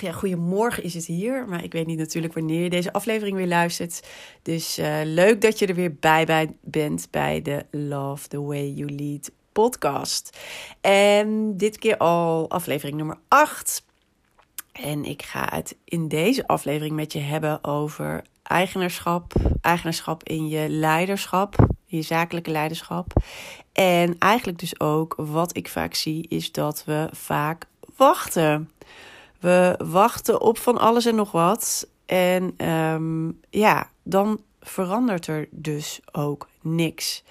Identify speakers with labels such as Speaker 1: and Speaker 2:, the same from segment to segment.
Speaker 1: Ja, goedemorgen is het hier. Maar ik weet niet natuurlijk wanneer je deze aflevering weer luistert. Dus uh, leuk dat je er weer bij, bij bent bij de Love the Way You Lead podcast. En dit keer al aflevering nummer 8. En ik ga het in deze aflevering met je hebben over eigenaarschap. Eigenaarschap in je leiderschap, je zakelijke leiderschap. En eigenlijk dus ook wat ik vaak zie is dat we vaak wachten. We wachten op van alles en nog wat. En um, ja, dan verandert er dus ook niks.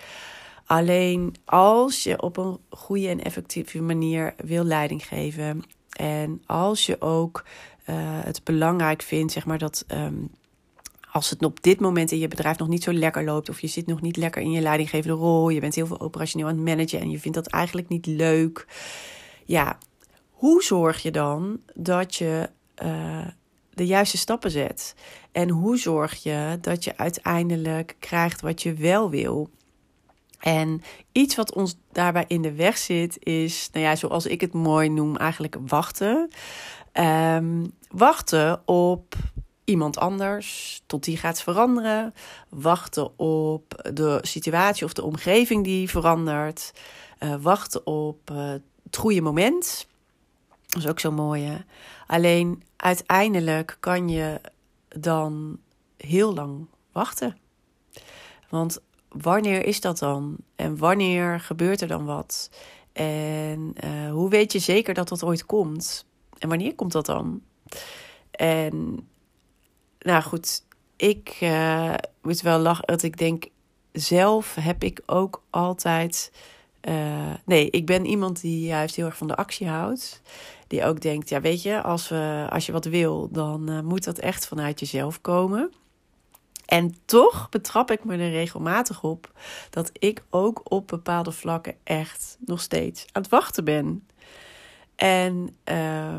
Speaker 1: Alleen als je op een goede en effectieve manier wil leiding geven. En als je ook uh, het belangrijk vindt, zeg maar, dat. Um, als het op dit moment in je bedrijf nog niet zo lekker loopt, of je zit nog niet lekker in je leidinggevende rol, je bent heel veel operationeel aan het managen en je vindt dat eigenlijk niet leuk. Ja, hoe zorg je dan dat je uh, de juiste stappen zet? En hoe zorg je dat je uiteindelijk krijgt wat je wel wil? En iets wat ons daarbij in de weg zit, is, nou ja, zoals ik het mooi noem, eigenlijk wachten. Um, wachten op iemand anders, tot die gaat veranderen. Wachten op de situatie of de omgeving die verandert. Uh, wachten op uh, het goede moment. Dat is ook zo mooi, hè? Alleen uiteindelijk kan je dan heel lang wachten. Want wanneer is dat dan? En wanneer gebeurt er dan wat? En uh, hoe weet je zeker dat dat ooit komt? En wanneer komt dat dan? En nou goed, ik uh, moet wel lachen dat ik denk, zelf heb ik ook altijd. Uh, nee, ik ben iemand die juist heel erg van de actie houdt. Die ook denkt, ja weet je, als, we, als je wat wil, dan uh, moet dat echt vanuit jezelf komen. En toch betrap ik me er regelmatig op dat ik ook op bepaalde vlakken echt nog steeds aan het wachten ben. En uh,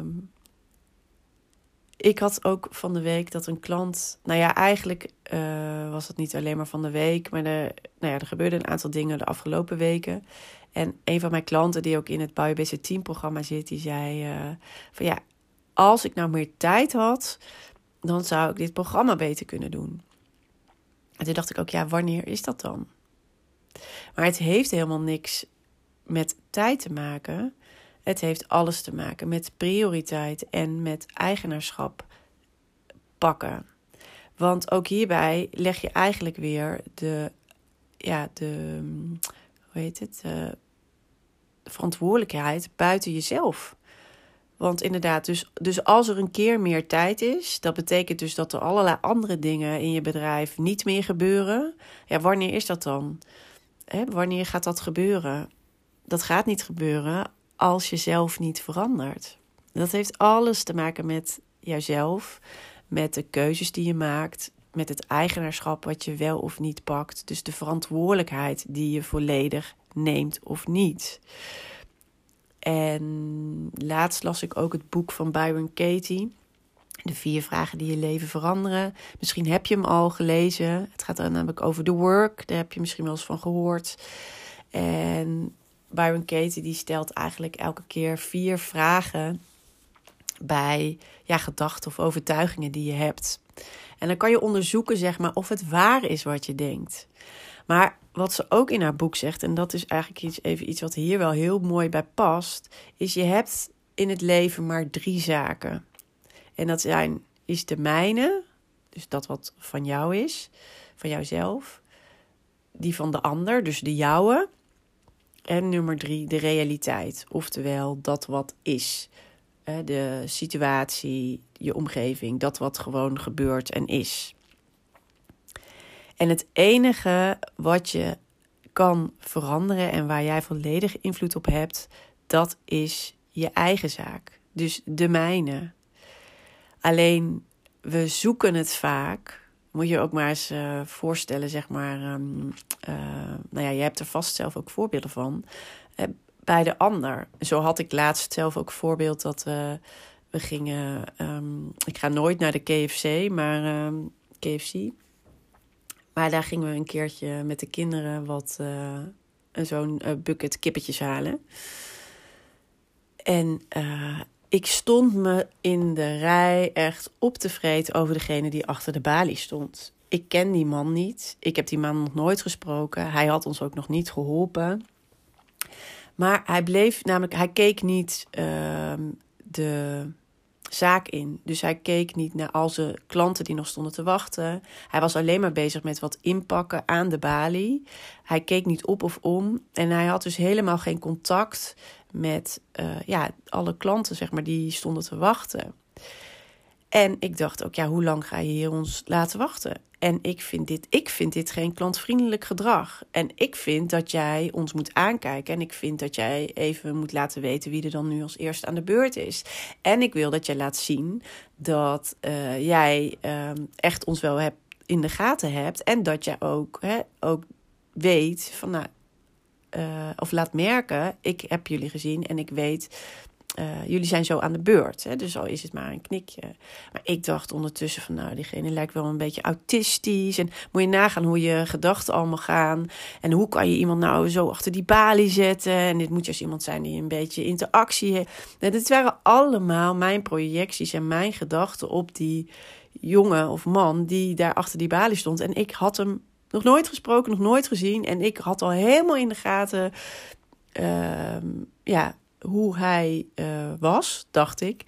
Speaker 1: ik had ook van de week dat een klant. Nou ja, eigenlijk uh, was het niet alleen maar van de week. Maar de, nou ja, er gebeurden een aantal dingen de afgelopen weken. En een van mijn klanten, die ook in het Bouwbeste Team programma zit, die zei: uh, van ja, als ik nou meer tijd had, dan zou ik dit programma beter kunnen doen. En toen dacht ik ook, ja, wanneer is dat dan? Maar het heeft helemaal niks met tijd te maken. Het heeft alles te maken met prioriteit en met eigenaarschap pakken. Want ook hierbij leg je eigenlijk weer de, ja, de, hoe heet het, de verantwoordelijkheid buiten jezelf. Want inderdaad, dus, dus als er een keer meer tijd is, dat betekent dus dat er allerlei andere dingen in je bedrijf niet meer gebeuren. Ja, wanneer is dat dan? Wanneer gaat dat gebeuren? Dat gaat niet gebeuren als je zelf niet verandert. Dat heeft alles te maken met jouzelf, met de keuzes die je maakt, met het eigenaarschap wat je wel of niet pakt. Dus de verantwoordelijkheid die je volledig neemt of niet. En laatst las ik ook het boek van Byron Katie. De vier vragen die je leven veranderen. Misschien heb je hem al gelezen. Het gaat dan namelijk over de work. Daar heb je misschien wel eens van gehoord. En Byron Katie die stelt eigenlijk elke keer vier vragen bij ja, gedachten of overtuigingen die je hebt. En dan kan je onderzoeken zeg maar, of het waar is wat je denkt. Maar wat ze ook in haar boek zegt, en dat is eigenlijk iets, even iets wat hier wel heel mooi bij past, is je hebt in het leven maar drie zaken. En dat zijn, is de mijne, dus dat wat van jou is, van jouzelf. Die van de ander, dus de jouwe. En nummer drie, de realiteit. Oftewel dat wat is. De situatie, je omgeving, dat wat gewoon gebeurt en is. En het enige wat je kan veranderen en waar jij volledig invloed op hebt, dat is je eigen zaak. Dus de mijne. Alleen we zoeken het vaak. Moet je ook maar eens uh, voorstellen, zeg maar. Um, uh, nou ja, je hebt er vast zelf ook voorbeelden van. Uh, bij de ander. Zo had ik laatst zelf ook voorbeeld dat we gingen. Um, ik ga nooit naar de KFC, maar um, KFC. Maar daar gingen we een keertje met de kinderen wat zo'n bucket kippetjes halen. En ik stond me in de rij echt op te vreten over degene die achter de balie stond. Ik ken die man niet. Ik heb die man nog nooit gesproken. Hij had ons ook nog niet geholpen. Maar hij bleef namelijk, hij keek niet uh, de zaak in. Dus hij keek niet naar al zijn klanten die nog stonden te wachten. Hij was alleen maar bezig met wat inpakken aan de balie. Hij keek niet op of om. En hij had dus helemaal geen contact met uh, ja, alle klanten, zeg maar, die stonden te wachten. En ik dacht ook, ja, hoe lang ga je hier ons laten wachten? En ik vind dit, ik vind dit geen klantvriendelijk gedrag. En ik vind dat jij ons moet aankijken. En ik vind dat jij even moet laten weten wie er dan nu als eerste aan de beurt is. En ik wil dat jij laat zien dat uh, jij uh, echt ons wel hebt, in de gaten hebt. En dat jij ook, hè, ook weet van, nou, uh, of laat merken: ik heb jullie gezien en ik weet. Uh, jullie zijn zo aan de beurt. Hè? Dus al is het maar een knikje. Maar ik dacht ondertussen van nou, diegene lijkt wel een beetje autistisch. En moet je nagaan hoe je gedachten allemaal gaan. En hoe kan je iemand nou zo achter die balie zetten. En dit moet juist iemand zijn die een beetje interactie heeft. Dit waren allemaal mijn projecties en mijn gedachten op die jongen of man die daar achter die balie stond. En ik had hem nog nooit gesproken, nog nooit gezien. En ik had al helemaal in de gaten uh, ja, hoe hij uh, was, dacht ik.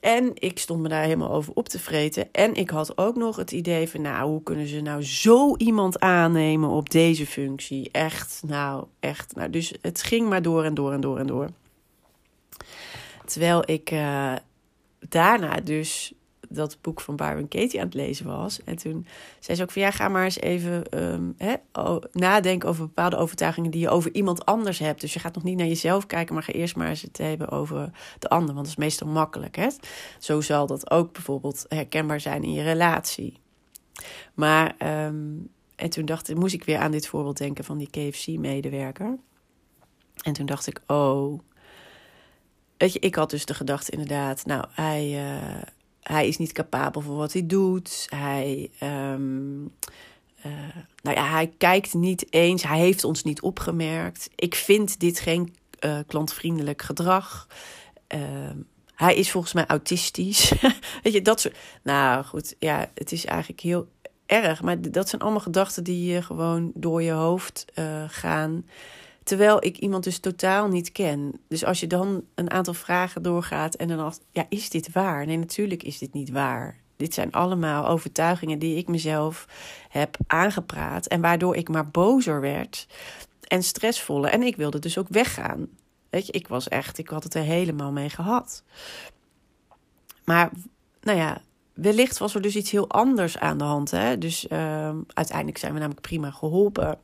Speaker 1: En ik stond me daar helemaal over op te vreten. En ik had ook nog het idee van, nou, hoe kunnen ze nou zo iemand aannemen op deze functie? Echt, nou, echt. Nou, dus het ging maar door en door en door en door. Terwijl ik uh, daarna dus dat boek van Byron Katie aan het lezen was. En toen zei ze ook van ja, ga maar eens even hè, nadenken over bepaalde overtuigingen die je over iemand anders hebt. Dus je gaat nog niet naar jezelf kijken, maar ga eerst maar eens het hebben over de ander. Want dat is meestal makkelijk. Hè? Zo zal dat ook bijvoorbeeld herkenbaar zijn in je relatie. Maar, um, en toen dacht moest ik weer aan dit voorbeeld denken van die KFC-medewerker. En toen dacht ik, oh, Weet je, ik had dus de gedachte inderdaad, nou, hij, uh, hij is niet capabel voor wat hij doet. Hij, um, uh, nou ja, hij kijkt niet eens. Hij heeft ons niet opgemerkt. Ik vind dit geen uh, klantvriendelijk gedrag. Uh, hij is volgens mij autistisch. Weet je, dat soort. Nou goed, ja, het is eigenlijk heel erg. Maar dat zijn allemaal gedachten die je gewoon door je hoofd uh, gaan. Terwijl ik iemand dus totaal niet ken. Dus als je dan een aantal vragen doorgaat en dan af, ja, is dit waar? Nee, natuurlijk is dit niet waar. Dit zijn allemaal overtuigingen die ik mezelf heb aangepraat en waardoor ik maar bozer werd en stressvoller. En ik wilde dus ook weggaan. Weet je, ik was echt, ik had het er helemaal mee gehad. Maar, nou ja, wellicht was er dus iets heel anders aan de hand. Hè? Dus uh, uiteindelijk zijn we namelijk prima geholpen.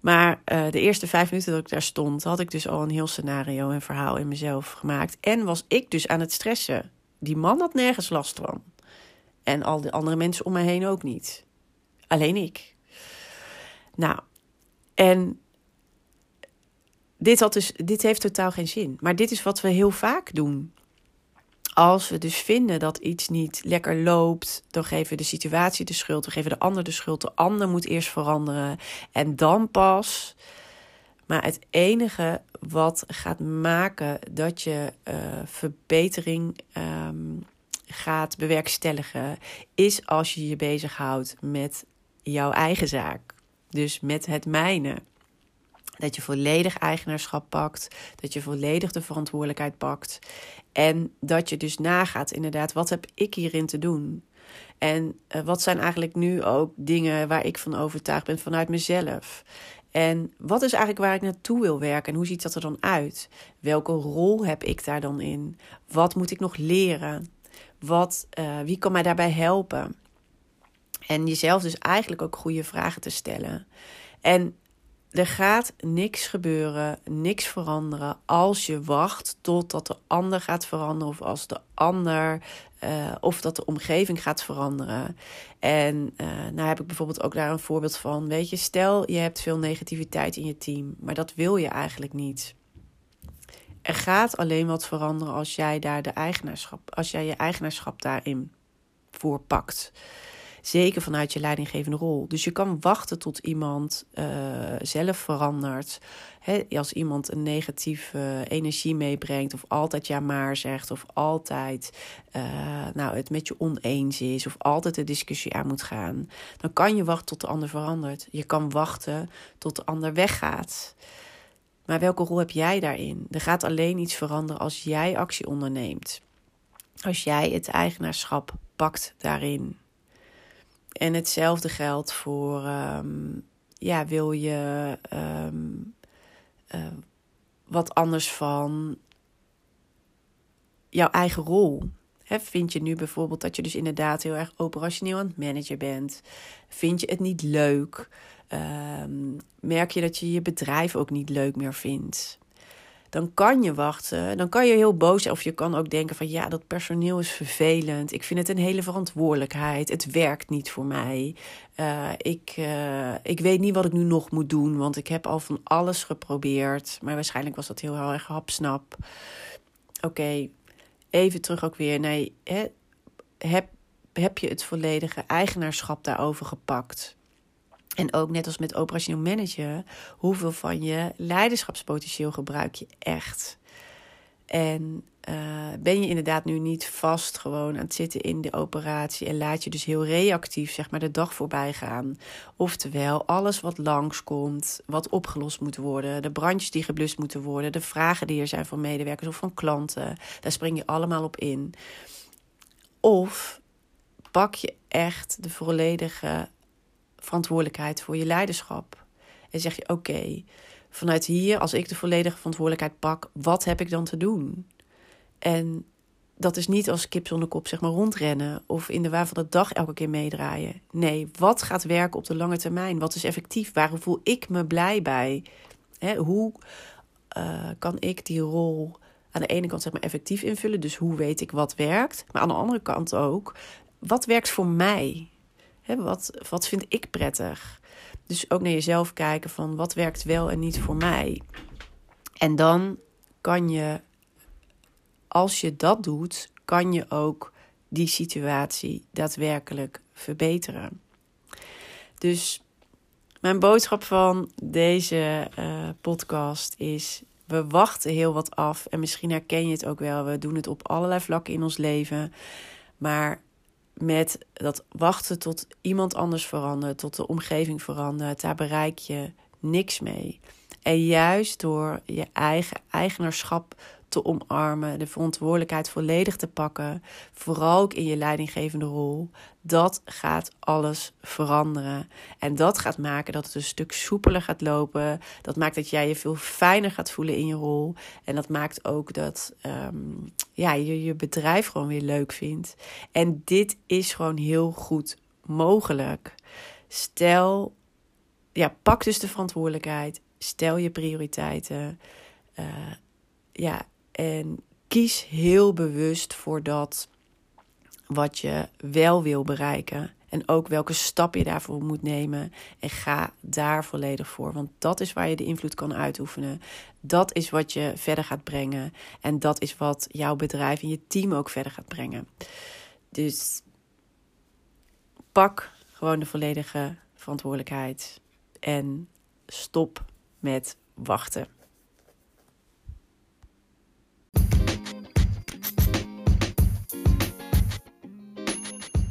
Speaker 1: Maar uh, de eerste vijf minuten dat ik daar stond, had ik dus al een heel scenario en verhaal in mezelf gemaakt. En was ik dus aan het stressen. Die man had nergens last van. En al de andere mensen om me heen ook niet. Alleen ik. Nou, en dit, had dus, dit heeft totaal geen zin. Maar dit is wat we heel vaak doen. Als we dus vinden dat iets niet lekker loopt, dan geven we de situatie de schuld, we geven de ander de schuld. De ander moet eerst veranderen en dan pas. Maar het enige wat gaat maken dat je uh, verbetering um, gaat bewerkstelligen, is als je je bezighoudt met jouw eigen zaak. Dus met het mijne. Dat je volledig eigenaarschap pakt. Dat je volledig de verantwoordelijkheid pakt. En dat je dus nagaat, inderdaad, wat heb ik hierin te doen? En uh, wat zijn eigenlijk nu ook dingen waar ik van overtuigd ben vanuit mezelf? En wat is eigenlijk waar ik naartoe wil werken en hoe ziet dat er dan uit? Welke rol heb ik daar dan in? Wat moet ik nog leren? Wat, uh, wie kan mij daarbij helpen? En jezelf dus eigenlijk ook goede vragen te stellen. En er gaat niks gebeuren, niks veranderen als je wacht totdat de ander gaat veranderen of als de ander uh, of dat de omgeving gaat veranderen. En uh, nou heb ik bijvoorbeeld ook daar een voorbeeld van. Weet je, stel je hebt veel negativiteit in je team, maar dat wil je eigenlijk niet. Er gaat alleen wat veranderen als jij daar de eigenaarschap, als jij je eigenaarschap daarin voorpakt. Zeker vanuit je leidinggevende rol. Dus je kan wachten tot iemand uh, zelf verandert. Als iemand een negatieve energie meebrengt, of altijd ja maar zegt, of altijd uh, nou, het met je oneens is, of altijd de discussie aan moet gaan, dan kan je wachten tot de ander verandert. Je kan wachten tot de ander weggaat. Maar welke rol heb jij daarin? Er gaat alleen iets veranderen als jij actie onderneemt. Als jij het eigenaarschap pakt daarin. En hetzelfde geldt voor, um, ja, wil je um, uh, wat anders van jouw eigen rol? He, vind je nu bijvoorbeeld dat je dus inderdaad heel erg operationeel aan het managen bent? Vind je het niet leuk? Um, merk je dat je je bedrijf ook niet leuk meer vindt? Dan kan je wachten. Dan kan je heel boos zijn. Of je kan ook denken van ja, dat personeel is vervelend. Ik vind het een hele verantwoordelijkheid. Het werkt niet voor mij. Uh, ik, uh, ik weet niet wat ik nu nog moet doen. Want ik heb al van alles geprobeerd. Maar waarschijnlijk was dat heel, heel erg hapsnap. Oké, even terug ook weer. Nee, hè, heb, heb je het volledige eigenaarschap daarover gepakt? En ook net als met operationeel managen, hoeveel van je leiderschapspotentieel gebruik je echt? En uh, ben je inderdaad nu niet vast gewoon aan het zitten in de operatie en laat je dus heel reactief zeg maar de dag voorbij gaan? Oftewel, alles wat langskomt, wat opgelost moet worden, de brandjes die geblust moeten worden, de vragen die er zijn van medewerkers of van klanten, daar spring je allemaal op in. Of pak je echt de volledige verantwoordelijkheid voor je leiderschap. En zeg je: Oké, vanuit hier, als ik de volledige verantwoordelijkheid pak, wat heb ik dan te doen? En dat is niet als kip zonder kop zeg maar rondrennen of in de waan van de dag elke keer meedraaien. Nee, wat gaat werken op de lange termijn? Wat is effectief? Waar voel ik me blij bij? hoe uh, kan ik die rol aan de ene kant zeg maar effectief invullen? Dus hoe weet ik wat werkt? Maar aan de andere kant ook, wat werkt voor mij? Wat, wat vind ik prettig? Dus ook naar jezelf kijken van wat werkt wel en niet voor mij. En dan kan je, als je dat doet, kan je ook die situatie daadwerkelijk verbeteren. Dus mijn boodschap van deze uh, podcast is: we wachten heel wat af. En misschien herken je het ook wel. We doen het op allerlei vlakken in ons leven. Maar met dat wachten tot iemand anders verandert, tot de omgeving verandert, daar bereik je niks mee. En juist door je eigen eigenaarschap te omarmen, de verantwoordelijkheid volledig te pakken, vooral ook in je leidinggevende rol, dat gaat alles veranderen. En dat gaat maken dat het een stuk soepeler gaat lopen. Dat maakt dat jij je veel fijner gaat voelen in je rol. En dat maakt ook dat um, ja, je je bedrijf gewoon weer leuk vindt. En dit is gewoon heel goed mogelijk. Stel, ja, pak dus de verantwoordelijkheid. Stel je prioriteiten. Uh, ja, en kies heel bewust voor dat wat je wel wil bereiken. En ook welke stap je daarvoor moet nemen. En ga daar volledig voor. Want dat is waar je de invloed kan uitoefenen. Dat is wat je verder gaat brengen. En dat is wat jouw bedrijf en je team ook verder gaat brengen. Dus pak gewoon de volledige verantwoordelijkheid. En stop met wachten.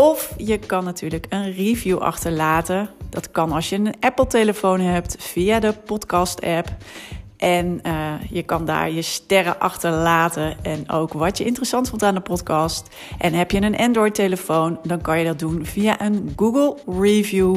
Speaker 1: Of je kan natuurlijk een review achterlaten. Dat kan als je een Apple-telefoon hebt via de podcast-app. En uh, je kan daar je sterren achterlaten en ook wat je interessant vond aan de podcast. En heb je een Android-telefoon, dan kan je dat doen via een Google Review.